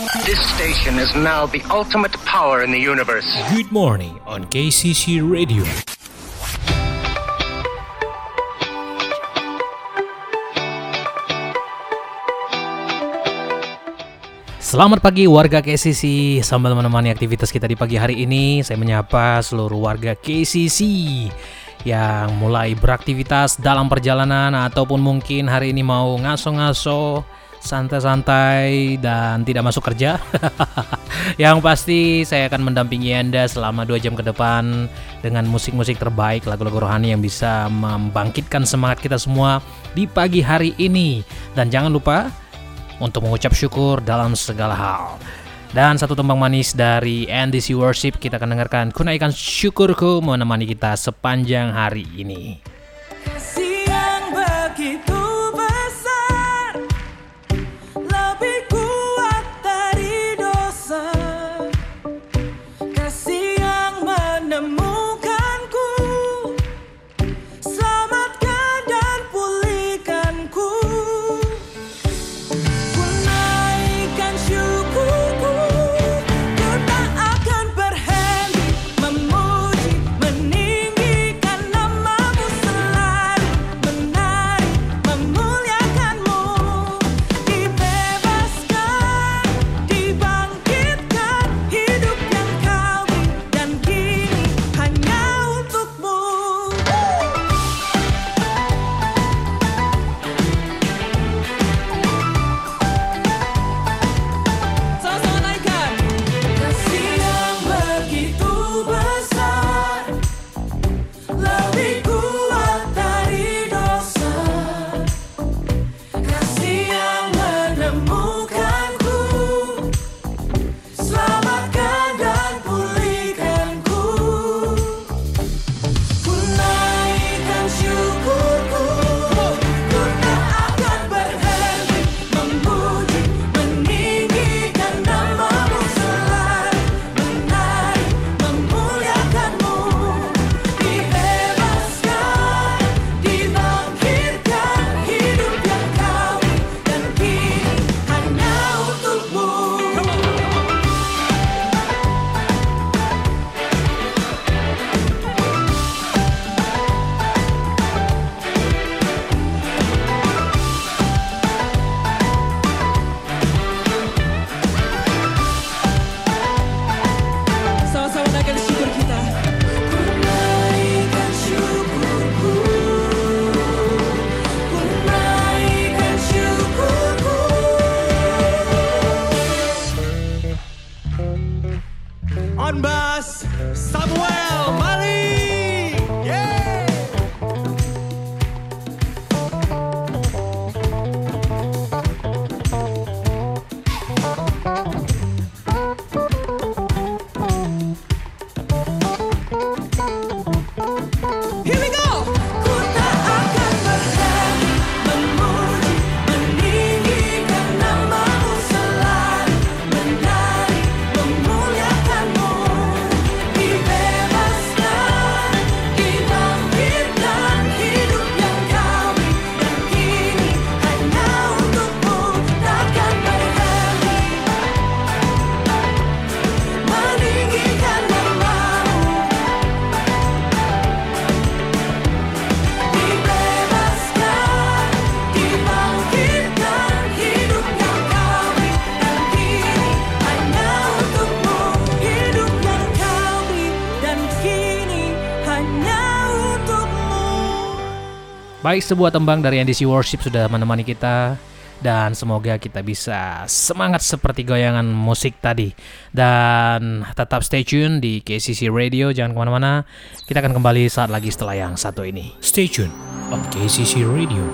This station is now the ultimate power in the universe. Good morning on KCC Radio. Selamat pagi warga KCC Sambil menemani aktivitas kita di pagi hari ini Saya menyapa seluruh warga KCC Yang mulai beraktivitas dalam perjalanan Ataupun mungkin hari ini mau ngaso-ngaso Santai-santai dan tidak masuk kerja Yang pasti saya akan mendampingi Anda selama 2 jam ke depan Dengan musik-musik terbaik Lagu-lagu rohani yang bisa membangkitkan semangat kita semua Di pagi hari ini Dan jangan lupa untuk mengucap syukur dalam segala hal. Dan satu tembang manis dari NDC Worship kita akan dengarkan Kunaikan syukurku menemani kita sepanjang hari ini. Baik sebuah tembang dari NDC Worship sudah menemani kita. Dan semoga kita bisa semangat seperti goyangan musik tadi. Dan tetap stay tune di KCC Radio. Jangan ke mana-mana. Kita akan kembali saat lagi setelah yang satu ini. Stay tune on KCC Radio